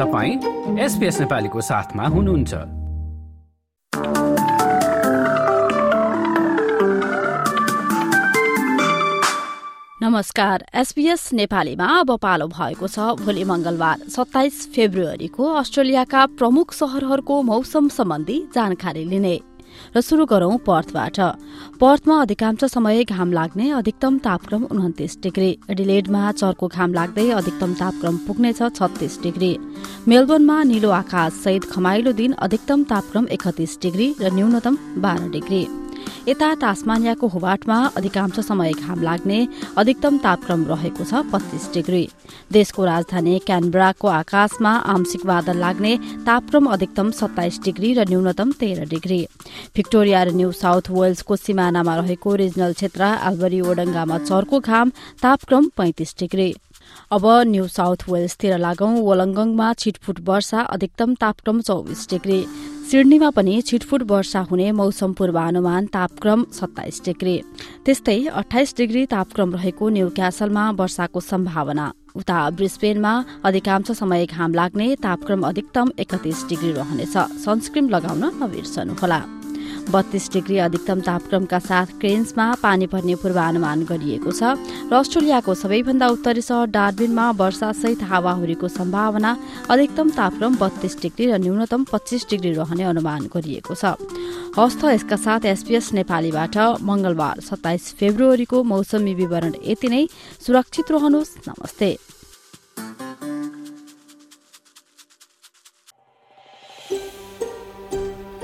तपाईँ एसपिएस नेपालीको साथमा हुनुहुन्छ। नमस्कार एसपीएस नेपालीमा अब पालो भएको छ भोलि मंगलबार सत्ताइस फेब्रुअरीको अस्ट्रेलियाका प्रमुख शहरहरूको मौसम सम्बन्धी जानकारी लिने। र शुरू गरौं पर्थबाट। पर्थमा अधिकांश समय घाम लाग्ने अधिकतम तापक्रम उन्तिस डिग्री। एडिलेडमा चर्को घाम लाग्दै अधिकतम तापक्रम पुग्नेछ छत्तीस डिग्री। मेलबोर्नमा निलो आकाश सहित खमाइलो दिन अधिकतम तापक्रम एकतिस डिग्री र न्यूनतम बाह्र डिग्री। यता तासमानियाको हुवाटमा अधिकांश समय घाम लाग्ने अधिकतम तापक्रम रहेको छ पच्चीस डिग्री। देशको राजधानी क्यानब्राको आकाशमा आंशिक बादल लाग्ने तापक्रम अधिकतम सत्ताइस डिग्री र न्यूनतम तेह्र डिग्री। भिक्टोरिया र न्यू साउथ वेल्सको सिमानामा रहेको रिजनल क्षेत्र आलबरी ओडङ्गामा चर्को घाम तापक्रम पैंतिस डिग्री। अब न्यू साउथ वेल्सतिर लागौं वलङ्गङमा छिटफुट वर्षा अधिकतम तापक्रम चौबिस डिग्री। सिडनीमा पनि छिटफुट वर्षा हुने मौसम पूर्वानुमान तापक्रम सत्ताइस डिग्री। त्यस्तै अठाइस डिग्री तापक्रम रहेको न्यू क्यासलमा वर्षाको सम्भावना। उता ब्रिस्बेनमा अधिकांश समय घाम लाग्ने तापक्रम अधिकतम एकतिस डिग्री रहनेछ। सनस्क्रिन लगाउन नबिर्सनुहोला। बत्तीस डिग्री अधिकतम तापक्रमका साथ क्रेन्समा पानी पर्ने पूर्वानुमान गरिएको छ। र अस्ट्रेलियाको सबैभन्दा उत्तरी सहर डार्बिनमा वर्षासहित हावाहुरीको सम्भावना अधिकतम तापक्रम बत्तीस डिग्री र न्यूनतम पच्चीस डिग्री रहने अनुमान गरिएको छ। हस्त यसका साथ एसपीएस नेपालीबाट मंगलबार सत्ताइस फेब्रुअरीको मौसमी विवरण यति नै। सुरक्षित रहनुहोस्। नमस्ते।